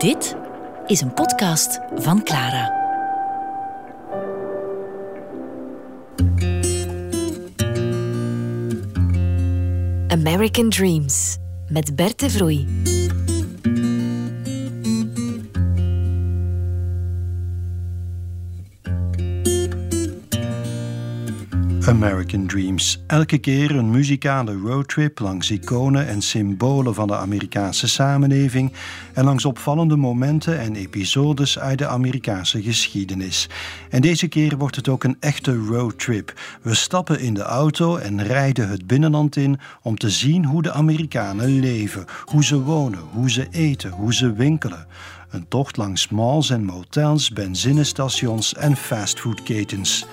Dit is een podcast van Clara. American Dreams met Bert de Vroei. American Dreams. Elke keer een muzikale roadtrip langs iconen en symbolen van de Amerikaanse samenleving en langs opvallende momenten en episodes uit de Amerikaanse geschiedenis. En deze keer wordt het ook een echte roadtrip. We stappen in de auto en rijden het binnenland in om te zien hoe de Amerikanen leven, hoe ze wonen, hoe ze eten, hoe ze winkelen. Een tocht langs malls en motels, benzinestations en fastfoodketens.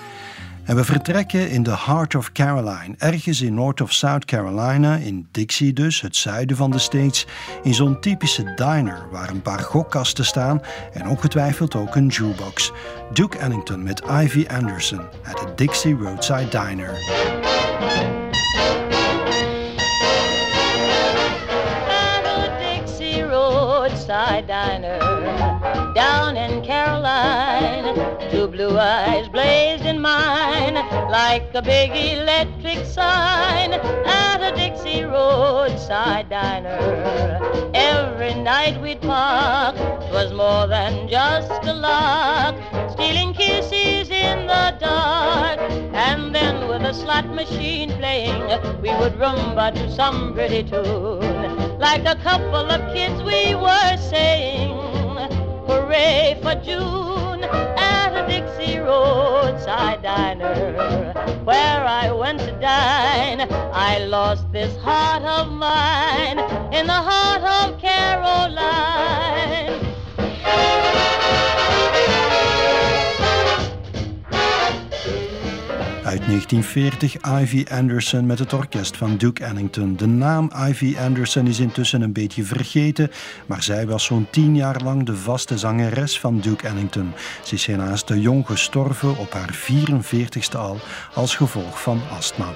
En we vertrekken in the heart of Caroline, ergens in North of South Carolina, in Dixie dus, het zuiden van de States, in zo'n typische diner waar een paar gokkasten staan en ongetwijfeld ook een jukebox. Duke Ellington met Ivy Anderson at the Roadside Diner. Dixie Roadside Diner down in Caroline. Two blue eyes blazed in mine like a big electric sign at a Dixie roadside diner. Every night we'd park was more than just a lark, stealing kisses in the dark. And then with a slot machine playing, we would rumba to some pretty tune. Like a couple of kids we were saying, hooray for June at a Dixie roadside diner where I went to dine. I lost this heart of mine in the heart of Caroline. 1940 Ivy Anderson met het orkest van Duke Ellington. De naam Ivy Anderson is intussen een beetje vergeten, maar zij was zo'n tien jaar lang de vaste zangeres van Duke Ellington. Ze is helaas te jong gestorven op haar 44ste al als gevolg van astma.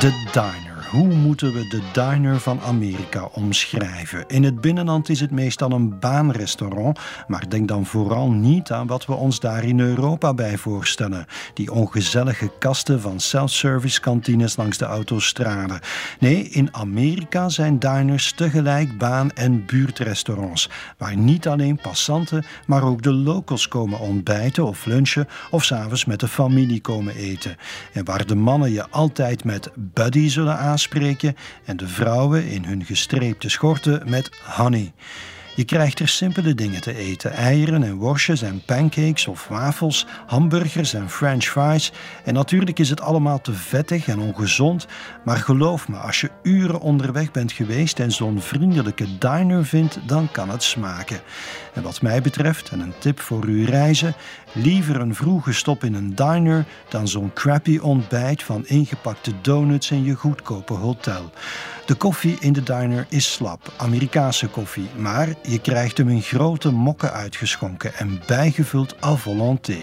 De Diner. Hoe moeten we de diner van Amerika omschrijven? In het binnenland is het meestal een baanrestaurant, maar denk dan vooral niet aan wat we ons daar in Europa bij voorstellen. Die ongezellige kasten van self-service kantines langs de autostrade. Nee, in Amerika zijn diners tegelijk baan- en buurtrestaurants, waar niet alleen passanten, maar ook de locals komen ontbijten of lunchen of s'avonds met de familie komen eten. En waar de mannen je altijd met buddy zullen aanspreken spreken en de vrouwen in hun gestreepte schorten met honey. Je krijgt er simpele dingen te eten: eieren en worstjes en pancakes of wafels, hamburgers en french fries. En natuurlijk is het allemaal te vettig en ongezond, maar geloof me, als je uren onderweg bent geweest en zo'n vriendelijke diner vindt, dan kan het smaken. En wat mij betreft, en een tip voor uw reizen, liever een vroege stop in een diner dan zo'n crappy ontbijt van ingepakte donuts in je goedkope hotel. De koffie in de diner is slap, Amerikaanse koffie, maar je krijgt hem in grote mokken uitgeschonken en bijgevuld à volonté.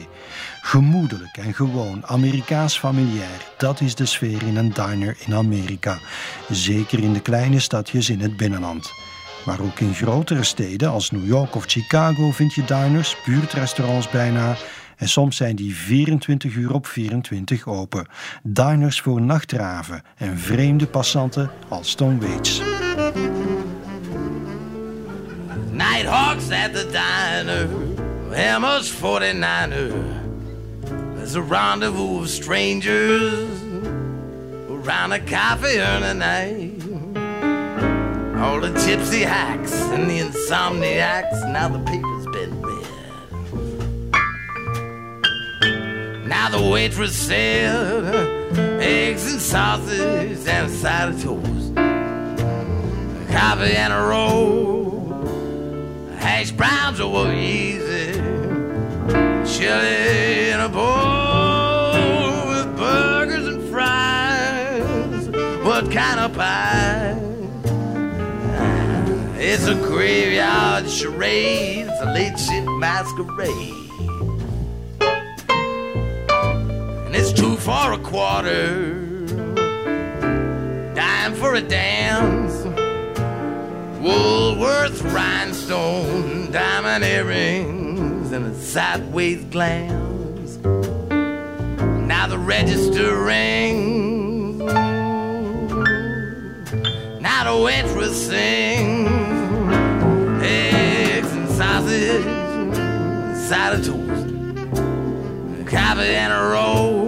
Gemoedelijk en gewoon, Amerikaans familiair, dat is de sfeer in een diner in Amerika. Zeker in de kleine stadjes in het binnenland. Maar ook in grotere steden als New York of Chicago vind je diners, buurtrestaurants bijna. En soms zijn die 24 uur op 24 open. Diners voor nachtraven en vreemde passanten als Tom Waits. Nighthawks at the diner, Hammers 49er. There's a rendezvous of strangers around a coffee urn a night. All the gypsy hacks and the insomniacs, now the paper's been read. Now the waitress said, eggs and sausage and a side of toast. Coffee and a roll, hash browns over easy, chili in a bowl with burgers and fries. What kind of pie? It's a graveyard charade. It's a late shit masquerade. and it's two for a quarter. Dime for a dance. Woolworth rhinestone, diamond earrings, and a sideways glance. Now the register rings. Now the waitress sings. Eggs and sausage, side of toast, coffee and a roll,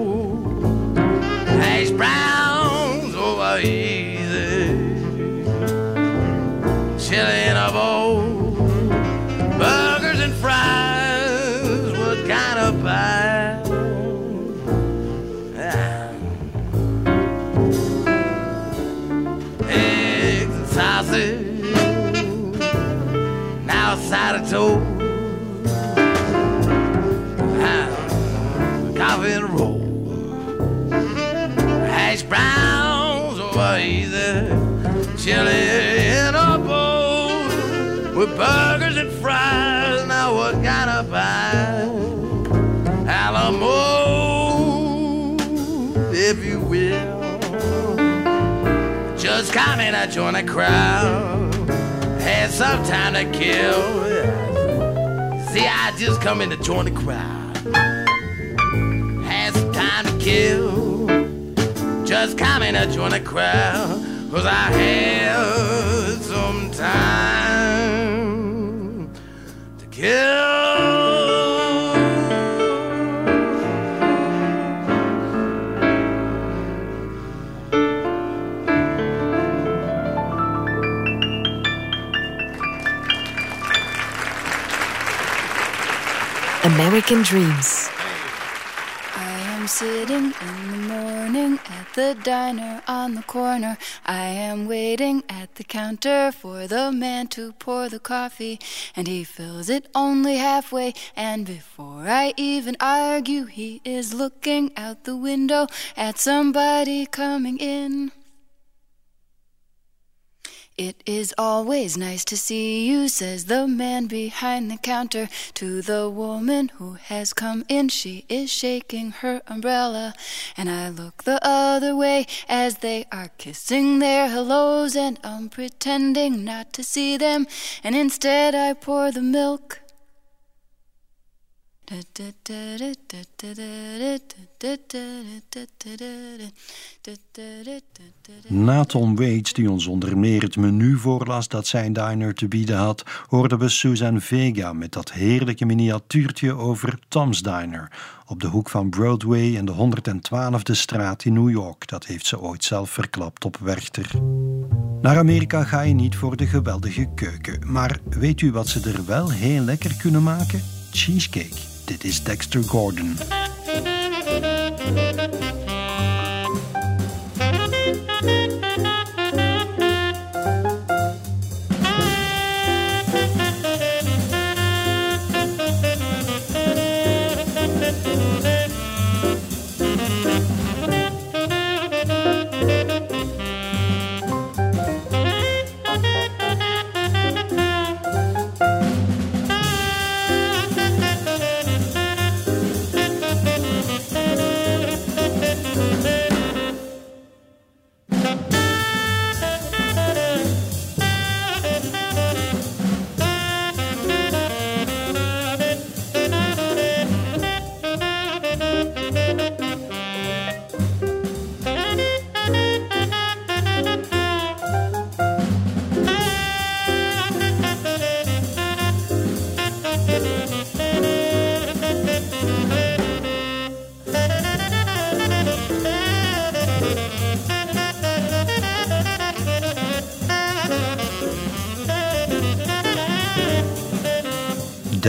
join the crowd. Had some time to kill. See, I just come in to join the crowd. Had some time to kill. Just come in to join the crowd. Cause I had some time to kill. American Dreams. I am sitting in the morning at the diner on the corner. I am waiting at the counter for the man to pour the coffee, and he fills it only halfway. And before I even argue, he is looking out the window at somebody coming in. It is always nice to see you, says the man behind the counter to the woman who has come in. She is shaking her umbrella, and I look the other way as they are kissing their hellos, and I'm pretending not to see them, and instead I pour the milk. Na Tom Waits, die ons onder meer het menu voorlas dat zijn diner te bieden had, hoorden we Suzanne Vega met dat heerlijke miniatuurtje over Tom's Diner op de hoek van Broadway en de 112e straat in New York. Dat heeft ze ooit zelf verklapt op Werchter. Naar Amerika ga je niet voor de geweldige keuken, maar weet u wat ze er wel heel lekker kunnen maken? Cheesecake. Is Dexter Gordon.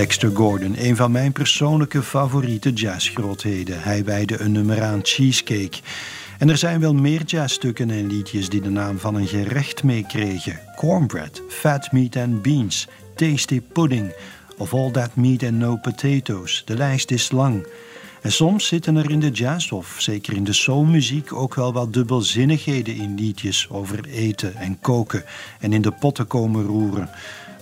Dexter Gordon, een van mijn persoonlijke favoriete jazzgrootheden. Hij wijde een nummer aan Cheesecake. En er zijn wel meer jazzstukken en liedjes die de naam van een gerecht meekregen. Cornbread, Fat Meat and Beans, Tasty Pudding of All That Meat and No Potatoes. De lijst is lang. En soms zitten er in de jazz of zeker in de soulmuziek ook wel wat dubbelzinnigheden in liedjes over eten en koken en in de potten komen roeren.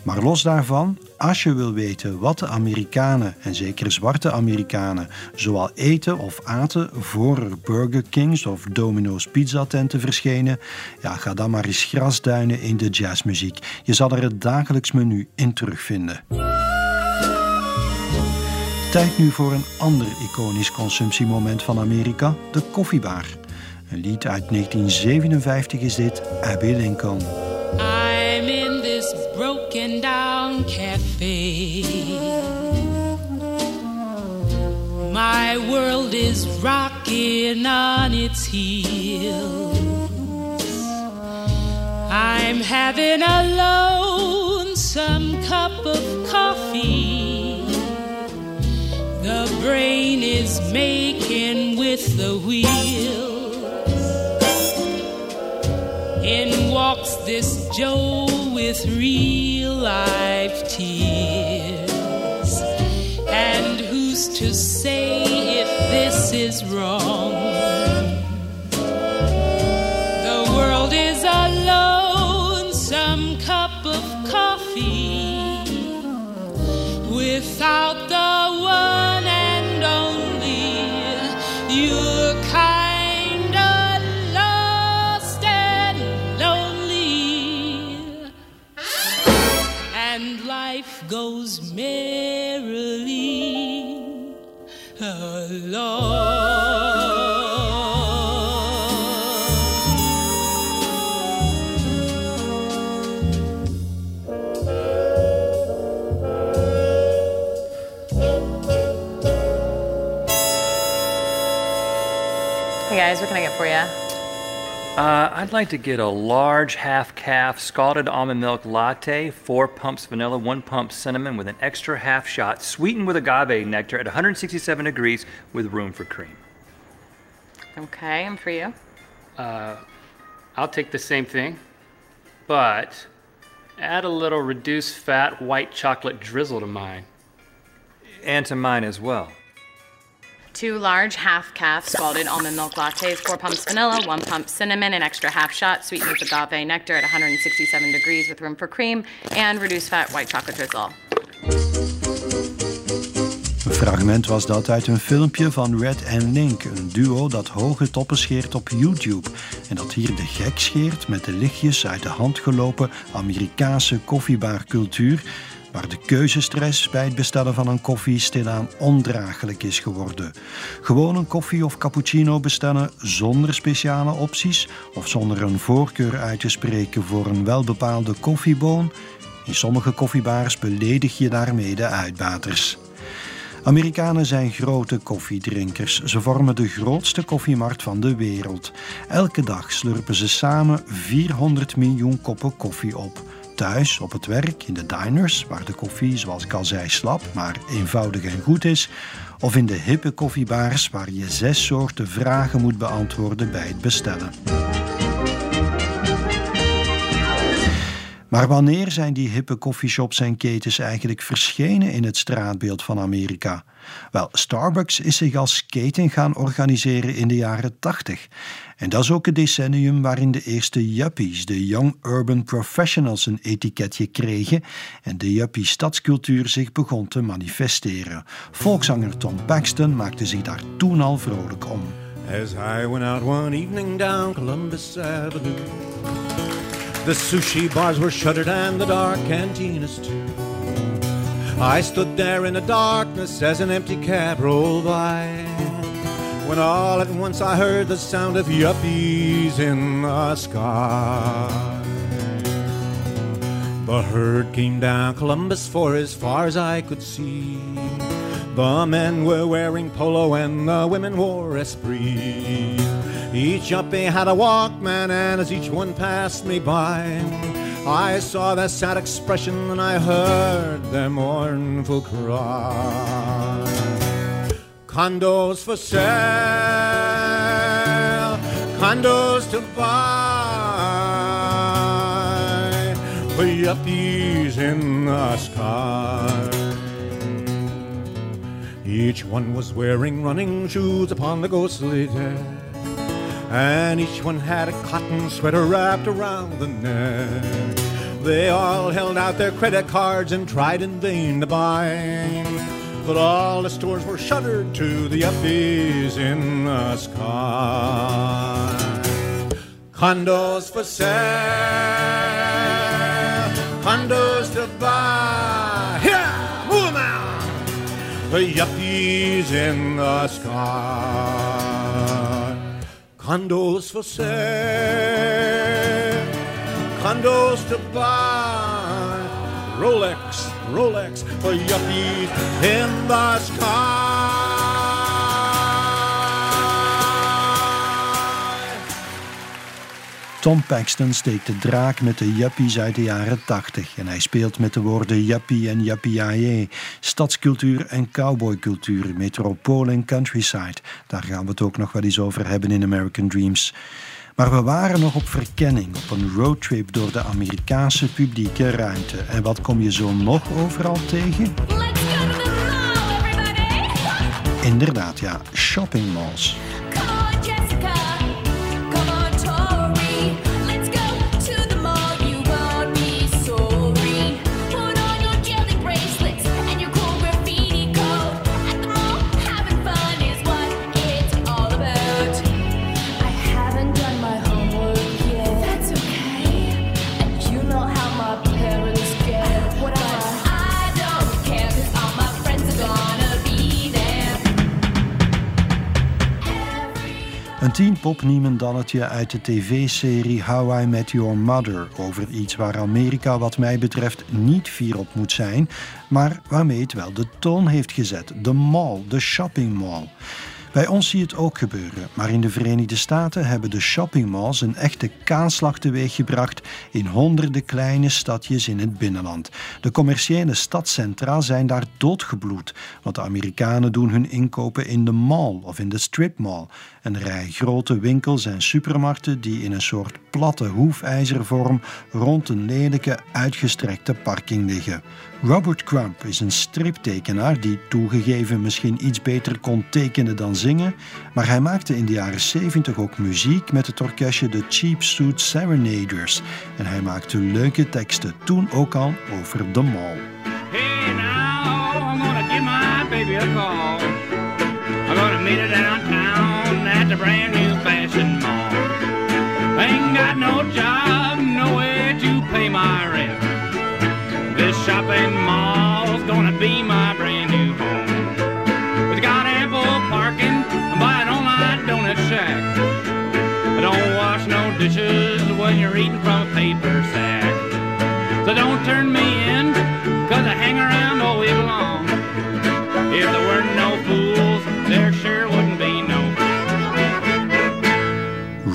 Maar los daarvan, als je wil weten wat de Amerikanen, en zeker zwarte Amerikanen, zoal eten of aten voor er Burger Kings of Domino's pizzatenten verschenen, ja, ga dan maar eens grasduinen in de jazzmuziek. Je zal er het dagelijks menu in terugvinden. Tijd nu voor een ander iconisch consumptiemoment van Amerika, de koffiebar. Een lied uit 1957 is dit, Abby Lincoln. Broken down cafe. My world is rocking on its heels. I'm having a lonesome cup of coffee. The brain is making with the wheels. In walks this Joe with real life tears. And who's to say if this is wrong? The world is a lonesome cup of coffee without goes merrily along. Hey guys, what can I get for you? Uh, I'd like to get a large half calf scalded almond milk latte, four pumps vanilla, one pump cinnamon with an extra half shot, sweetened with agave nectar at 167 degrees with room for cream. Okay, and for you? I'll take the same thing, but add a little reduced fat white chocolate drizzle to mine. And to mine as well. Two large half calf scalded almond milk lattes, four pumps vanilla, one pump cinnamon, an extra half shot, sweetened with agave nectar at 167 degrees with room for cream, and reduced fat white chocolate drizzle. Een fragment was dat uit een filmpje van Red en Link, een duo dat hoge toppen scheert op YouTube. En dat hier de gek scheert met de lichtjes uit de hand gelopen Amerikaanse koffiebarcultuur, waar de keuzestress bij het bestellen van een koffie stilaan ondraaglijk is geworden. Gewoon een koffie of cappuccino bestellen zonder speciale opties of zonder een voorkeur uit te spreken voor een welbepaalde koffieboon. In sommige koffiebars beledig je daarmee de uitbaters. Amerikanen zijn grote koffiedrinkers. Ze vormen de grootste koffiemarkt van de wereld. Elke dag slurpen ze samen 400 miljoen koppen koffie op. Thuis, op het werk, in de diners, waar de koffie, zoals ik al zei, slap, maar eenvoudig en goed is. Of in de hippe koffiebars, waar je zes soorten vragen moet beantwoorden bij het bestellen. Maar wanneer zijn die hippe coffeeshops en ketens eigenlijk verschenen in het straatbeeld van Amerika? Wel, Starbucks is zich als keten gaan organiseren in de jaren 80. En dat is ook het decennium waarin de eerste yuppies, de Young Urban Professionals, een etiketje kregen en de yuppie stadscultuur zich begon te manifesteren. Volkszanger Tom Paxton maakte zich daar toen al vrolijk om. As I went out one evening down Columbus Avenue, the sushi bars were shuttered and the dark cantinas too. I stood there in the darkness as an empty cab rolled by. When all at once I heard the sound of yuppies in the sky. The herd came down Columbus for as far as I could see. The men were wearing polo and the women wore esprit. Each yuppie had a Walkman, and as each one passed me by, I saw their sad expression and I heard their mournful cry. Condos for sale, condos to buy, for yuppies in the sky. Each one was wearing running shoes upon the ghostly deck, and each one had a cotton sweater wrapped around the neck. They all held out their credit cards and tried in vain to buy. But all the stores were shuttered to the yuppies in the sky. Condos for sale, condos to buy. Here, move 'em out. The yuppies in the sky. Condos for sale, condos to buy. Rolex, Rolex for yuppies in the sky. Tom Paxton steekt de draak met de yuppies uit de jaren 80 en hij speelt met de woorden yuppie en yuppie stadscultuur en cowboycultuur, metropool en countryside. Daar gaan we het ook nog wel eens over hebben in American Dreams. Maar we waren nog op verkenning, op een roadtrip door de Amerikaanse publieke ruimte. En wat kom je zo nog overal tegen? Let's go to the mall, everybody! Inderdaad, ja, shopping malls. tien pop Niemendalletje uit de tv-serie How I Met Your Mother over iets waar Amerika wat mij betreft niet fier op moet zijn, maar waarmee het wel de toon heeft gezet. De mall, de shopping mall. Bij ons zie je het ook gebeuren, maar in de Verenigde Staten hebben de shoppingmalls een echte kaanslag teweeggebracht in honderden kleine stadjes in het binnenland. De commerciële stadcentra zijn daar doodgebloed, want de Amerikanen doen hun inkopen in de mall of in de stripmall. Een rij grote winkels en supermarkten die in een soort platte hoefijzervorm rond een lelijke uitgestrekte parking liggen. Robert Crump is een striptekenaar die toegegeven misschien iets beter kon tekenen dan zingen, maar hij maakte in de jaren 70 ook muziek met het orkestje de Cheap Suit Serenaders en hij maakte leuke teksten, toen ook al over de mall. Hey now, give my baby a call. Meet the brand new fashion mall. Ain't got no job, no way to pay my rent. This shopping mall's gonna be my brand new home. It's got ample parking, I'm buying online donut shack. I don't wash no dishes when you're eating from a paper sack. So don't turn me in,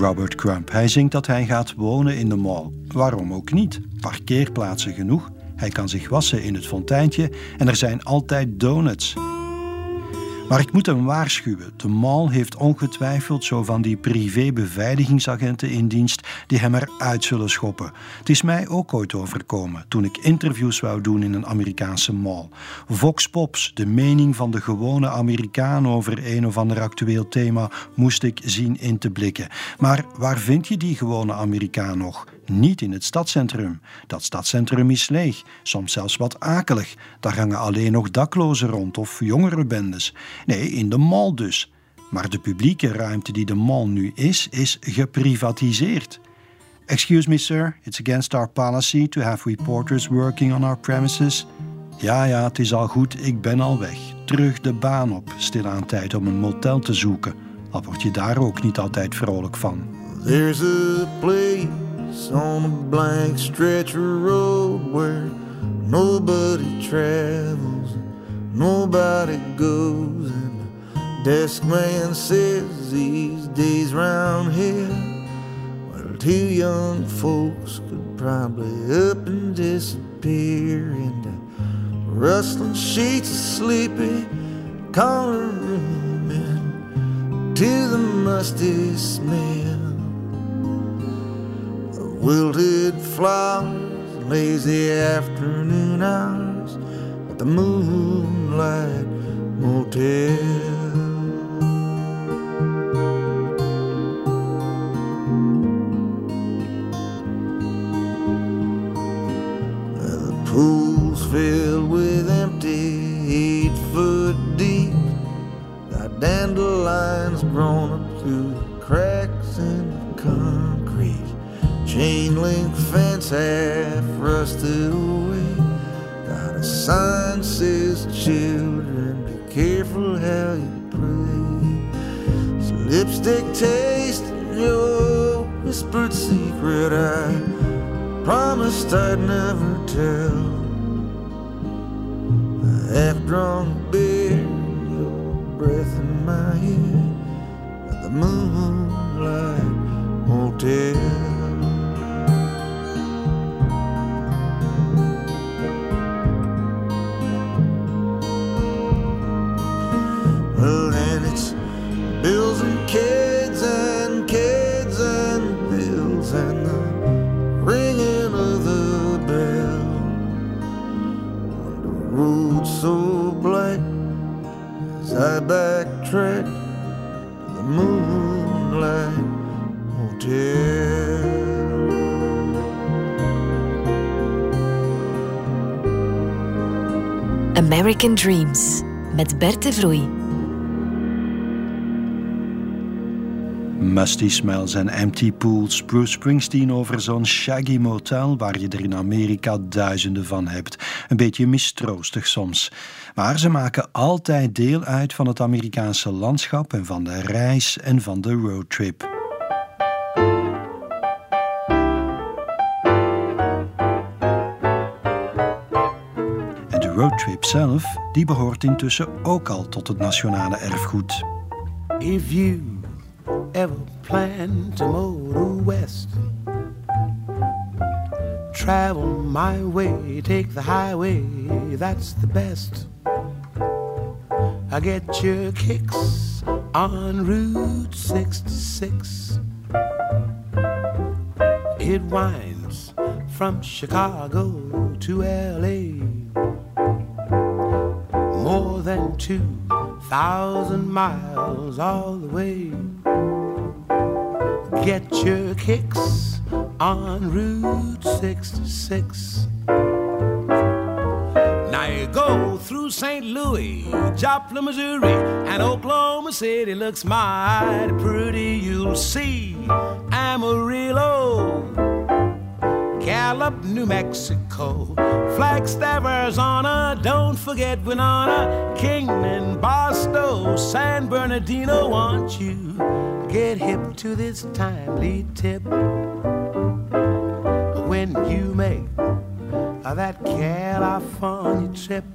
Robert Crump. Hij zingt dat hij gaat wonen in de mall. Waarom ook niet? Parkeerplaatsen genoeg. Hij kan zich wassen in het fonteintje en er zijn altijd donuts. Maar ik moet hem waarschuwen. De mall heeft ongetwijfeld zo van die privé-beveiligingsagenten in dienst die hem eruit zullen schoppen. Het is mij ook ooit overkomen toen ik interviews wou doen in een Amerikaanse mall. Vox Pops, de mening van de gewone Amerikaan over een of ander actueel thema, moest ik zien in te blikken. Maar waar vind je die gewone Amerikaan nog? Niet in het stadscentrum. Dat stadscentrum is leeg, soms zelfs wat akelig. Daar hangen alleen nog daklozen rond of jongerenbendes. Nee, in de mall dus. Maar de publieke ruimte die de mall nu is, is geprivatiseerd. Excuse me, sir, it's against our policy to have reporters working on our premises. Ja, ja, het is al goed, ik ben al weg. Terug de baan op, stilaan tijd om een motel te zoeken. Al word je daar ook niet altijd vrolijk van. There's a on a blank stretch of road where nobody travels, nobody goes. And the desk man says these days round here, well, two young folks could probably up and disappear into rustling sheets of sleepy corner room and to the musty smell wilted flowers, lazy afternoon hours at the Moonlight Motel. drunk beer, your breath in my ear, and the moon. American Dreams met Bert de Vroei. Musty Smells en Empty Pools. Bruce Springsteen over zo'n shaggy motel waar je er in Amerika duizenden van hebt. Een beetje mistroostig soms. Maar ze maken altijd deel uit van het Amerikaanse landschap en van de reis en van de roadtrip. Roadtrip zelf, die behoort intussen ook al tot het nationale erfgoed. If you ever plan to motor west, travel my way, take the highway, that's the best. I get your kicks on Route 66. It winds from Chicago to LA. Than 2,000 miles all the way. Get your kicks on Route 66. Now you go through St. Louis, Joplin, Missouri, and Oklahoma City looks mighty pretty. You'll see Gallup, New Mexico, Flagstaff, Arizona. Don't forget Winona, Kingman, Barstow, San Bernardino. Want you get hip to this timely tip when you make that California trip.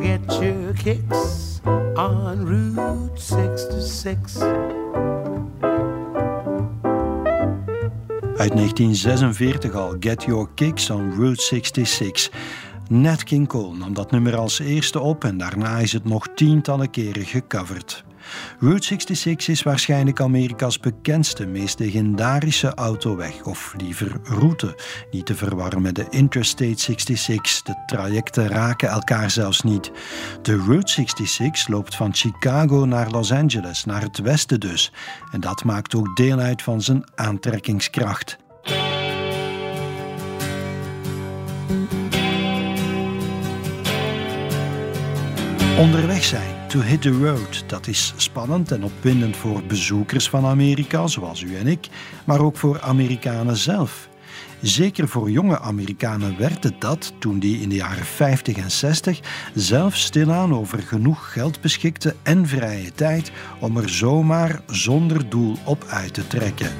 Get your kicks on Route 66. Uit 1946 al, Get Your Kicks on Route 66. Nat King Cole nam dat nummer als eerste op en daarna is het nog tientallen keren gecoverd. Route 66 is waarschijnlijk Amerika's bekendste, meest legendarische autoweg, of liever route. Niet te verwarren met de Interstate 66. De trajecten raken elkaar zelfs niet. De Route 66 loopt van Chicago naar Los Angeles, naar het westen dus. En dat maakt ook deel uit van zijn aantrekkingskracht. Onderweg zijn, to hit the road, dat is spannend en opwindend voor bezoekers van Amerika, zoals u en ik, maar ook voor Amerikanen zelf. Zeker voor jonge Amerikanen werd het dat toen die in de jaren 50 en 60 zelf stilaan over genoeg geld beschikte en vrije tijd om er zomaar zonder doel op uit te trekken.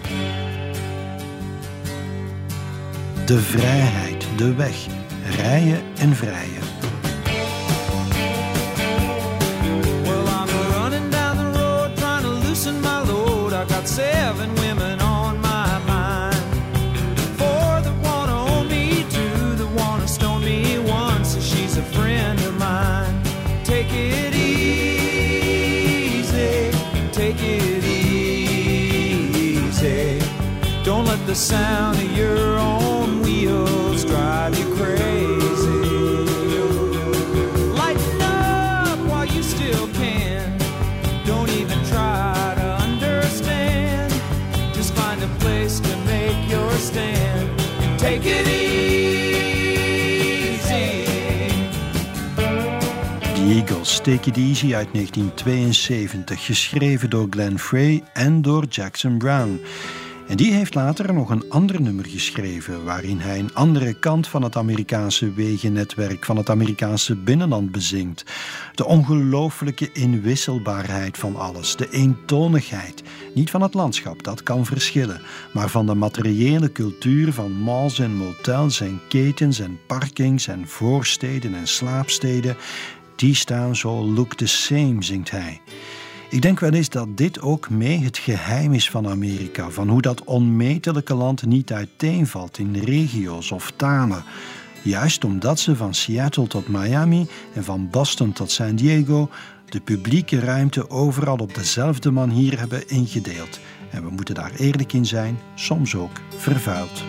De vrijheid, de weg, rijden en vrijen. Seven women on my mind. Four that wanna own me, two that wanna stone me, one says she's a friend of mine. Take it easy, take it easy. Don't let the sound of your own wheels drive you crazy. Beatles, Take Easy uit 1972, geschreven door Glenn Frey en door Jackson Brown. En die heeft later nog een ander nummer geschreven, waarin hij een andere kant van het Amerikaanse wegennetwerk, van het Amerikaanse binnenland bezingt. De ongelooflijke inwisselbaarheid van alles, de eentonigheid. Niet van het landschap, dat kan verschillen, maar van de materiële cultuur van malls en motels en ketens en parkings en voorsteden en slaapsteden. Die staan zo look the same, zingt hij. Ik denk wel eens dat dit ook mee het geheim is van Amerika, van hoe dat onmetelijke land niet uiteenvalt in regio's of talen. Juist omdat ze van Seattle tot Miami en van Boston tot San Diego de publieke ruimte overal op dezelfde manier hebben ingedeeld. En we moeten daar eerlijk in zijn, soms ook vervuild.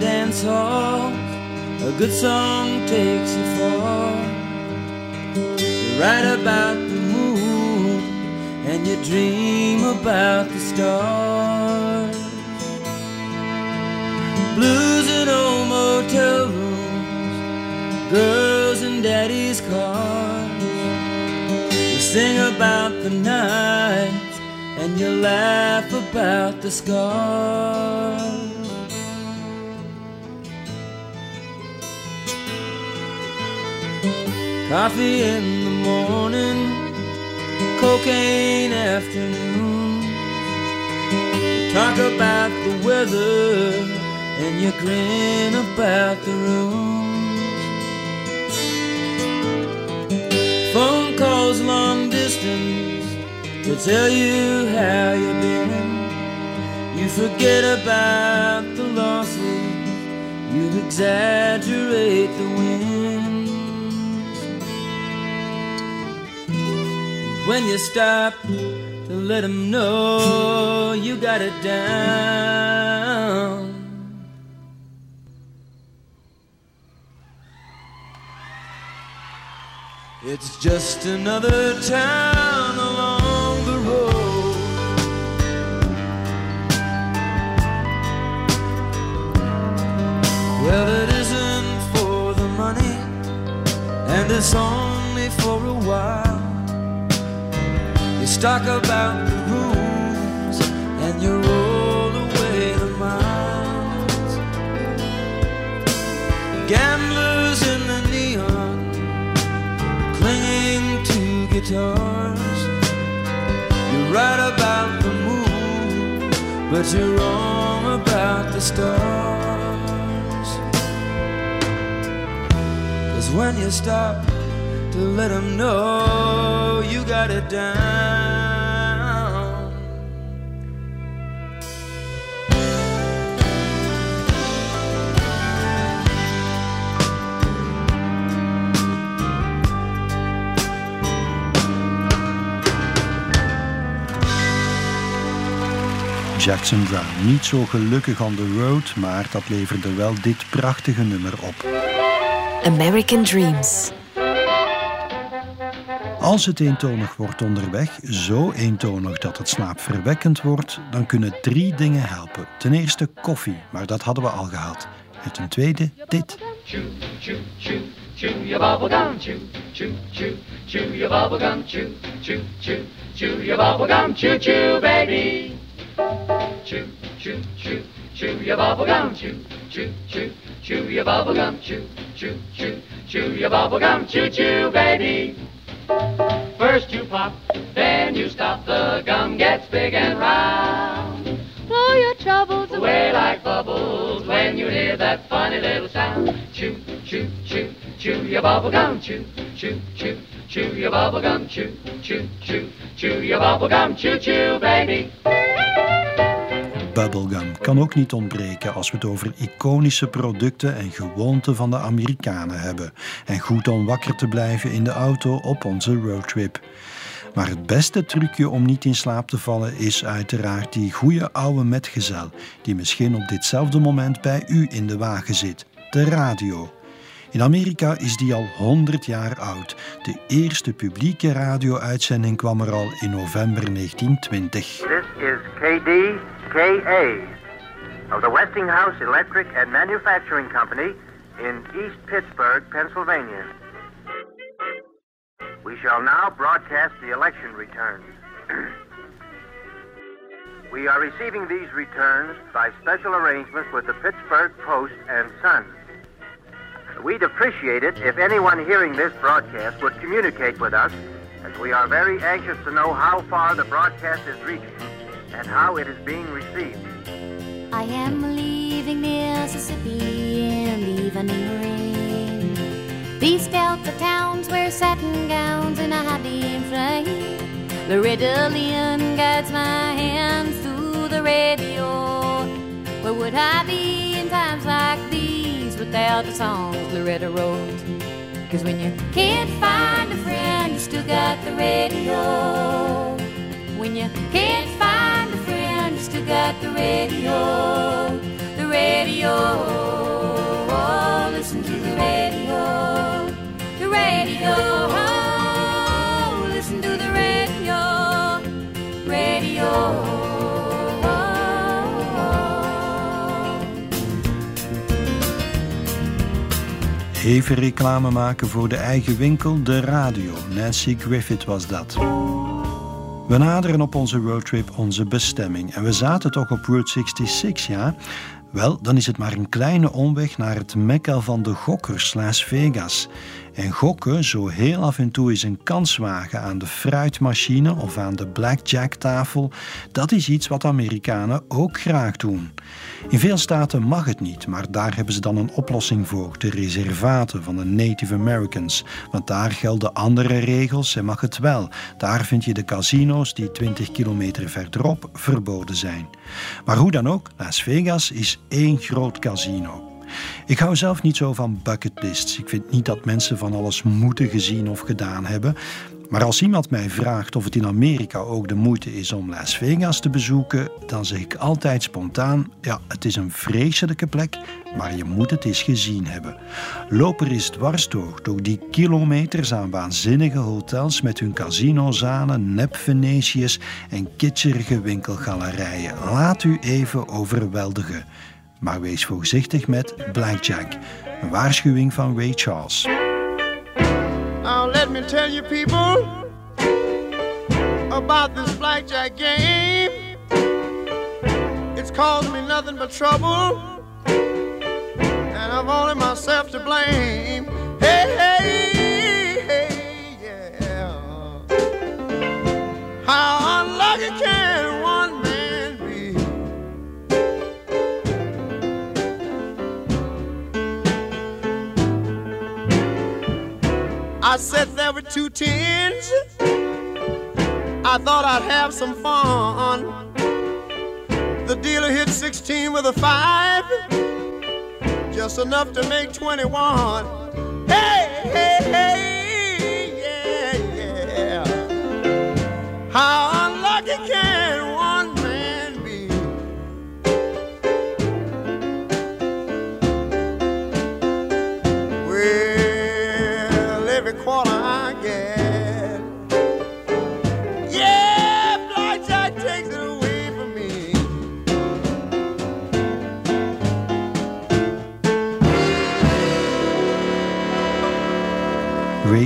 dance. A good song takes you far. You write about the moon and you dream about the stars. Blues in old motel rooms, girls in daddy's cars. You sing about the nights and you laugh about the scars. Coffee in the morning, cocaine afternoon. Talk about the weather and you grin about the rooms. Phone calls long distance to tell you how you've been. You forget about the losses, you exaggerate the wins. When you stop to let them know you got it down. It's just another town along the road. Well, it isn't for the money, and it's only for a while. You talk about the rooms and you roll away the miles. Gamblers in the neon, clinging to guitars. You write about the moon, but you're wrong about the stars. Cause when you stop to let them know you got it down. Jackson Brown. Niet zo gelukkig on the road, maar dat leverde wel dit prachtige nummer op. American Dreams. Als het eentonig wordt onderweg, zo eentonig dat het slaapverwekkend wordt, dan kunnen drie dingen helpen. Ten eerste koffie, maar dat hadden we al gehad. En ten tweede dit. First you pop, then you stop, the gum gets big and round. Blow your troubles Away like bubbles when you hear that funny little sound. Chew, chew, chew, chew your bubble gum, chew, chew, chew, chew your bubble gum, chew, chew, chew, chew your bubble gum, chew, chew, baby. Bubblegum kan ook niet ontbreken als we het over iconische producten en gewoonten van de Amerikanen hebben. En goed om wakker te blijven in de auto op onze roadtrip. Maar het beste trucje om niet in slaap te vallen is uiteraard die goede oude metgezel, die misschien op ditzelfde moment bij u in de wagen zit: de radio. In Amerika is die al 100 jaar oud. De eerste publieke radio-uitzending kwam er al in november 1920. This is KDKA of the Westinghouse Electric and Manufacturing Company in East Pittsburgh, Pennsylvania. We shall now broadcast the election returns. we are receiving these returns by special arrangement with the Pittsburgh Post and Sun. We'd appreciate it if anyone hearing this broadcast would communicate with us, as we are very anxious to know how far the broadcast is reaching and how it is being received. I am leaving Mississippi in the evening rain. These delta towns wear satin gowns and a high beam frame. Loretta Lynn guides my hands through the radio. Where would I be in times like these without the songs Loretta wrote? Cause when you can't find a friend, you still got the radio. When you can't find a friend, you still got the radio. The radio. Oh, listen to the radio. The radio. Even reclame maken voor de eigen winkel, de radio. Nancy Griffith was dat. We naderen op onze roadtrip onze bestemming. En we zaten toch op Route 66, ja? Wel, dan is het maar een kleine omweg naar het mekka van de gokkers, Las Vegas. En gokken, zo heel af en toe eens een kans wagen aan de fruitmachine of aan de blackjacktafel, dat is iets wat Amerikanen ook graag doen. In veel staten mag het niet, maar daar hebben ze dan een oplossing voor, de reservaten van de Native Americans. Want daar gelden andere regels en mag het wel. Daar vind je de casino's die 20 kilometer verderop verboden zijn. Maar hoe dan ook, Las Vegas is één groot casino. Ik hou zelf niet zo van bucketlists. Ik vind niet dat mensen van alles moeten gezien of gedaan hebben. Maar als iemand mij vraagt of het in Amerika ook de moeite is om Las Vegas te bezoeken, dan zeg ik altijd spontaan: ja, het is een vreselijke plek, maar je moet het eens gezien hebben. Loop er eens dwars door, door die kilometers aan waanzinnige hotels met hun casinozanen, nep-Venetiërs en kitscherige winkelgalerijen. Laat u even overweldigen. Maar wees voorzichtig met Blackjack, een waarschuwing van Ray Charles. Now let me tell you people about this blackjack game. It's caused me nothing but trouble, and I've only myself to blame. Hey, hey, hey, yeah. How unlucky can I sat there with two tens. I thought I'd have some fun. The dealer hit 16 with a five, just enough to make 21. Hey, hey, hey, yeah, yeah. How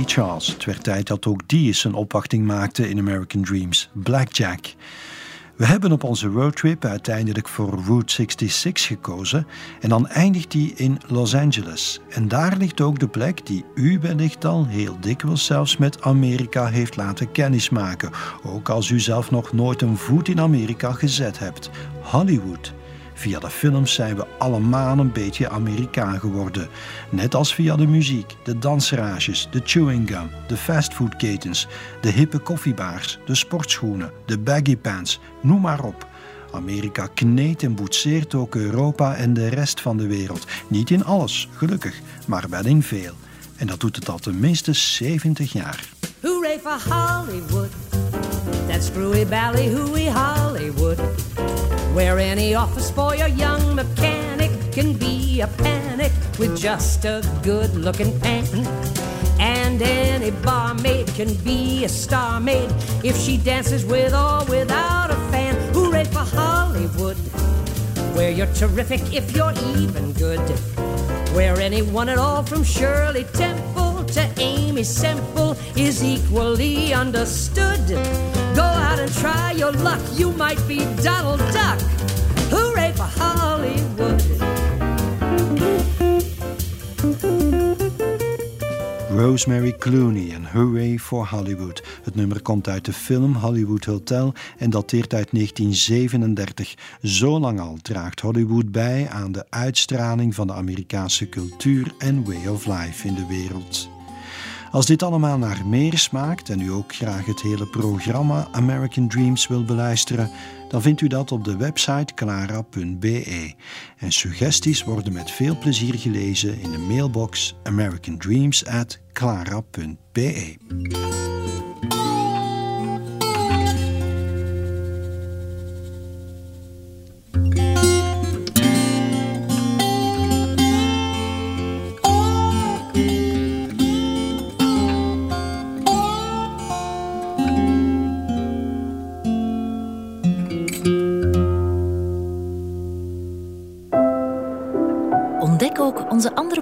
Charles. Het werd tijd dat ook die eens een opwachting maakte in American Dreams. Blackjack. We hebben op onze roadtrip uiteindelijk voor Route 66 gekozen en dan eindigt die in Los Angeles. En daar ligt ook de plek die u wellicht al heel dikwijls zelfs met Amerika heeft laten kennismaken, ook als u zelf nog nooit een voet in Amerika gezet hebt. Hollywood. Via de films zijn we allemaal een beetje Amerikaan geworden. Net als via de muziek, de dansrages, de chewing gum, de fastfoodketens, de hippe koffiebaars, de sportschoenen, de baggy pants, noem maar op. Amerika kneedt en boetseert ook Europa en de rest van de wereld. Niet in alles, gelukkig, maar wel in veel. En dat doet het al tenminste 70 jaar. Hooray for Hollywood. That's Screwy Valley, hooey Hollywood. Where any office boy or young mechanic can be a panic with just a good looking pan. And any barmaid can be a star maid if she dances with or without a fan. Hooray for Hollywood. Where you're terrific if you're even good. Where anyone at all from Shirley Temple to Amy Semple is equally understood. Go out and try your luck, you might be Donald Duck. Hooray for Hollywood! Rosemary Clooney en Hooray for Hollywood. Het nummer komt uit de film Hollywood Hotel en dateert uit 1937. Zo lang al draagt Hollywood bij aan de uitstraling van de Amerikaanse cultuur en way of life in de wereld. Als dit allemaal naar meer smaakt en u ook graag het hele programma American Dreams wil beluisteren, dan vindt u dat op de website clara.be. En suggesties worden met veel plezier gelezen in de mailbox americandreams@clara.be.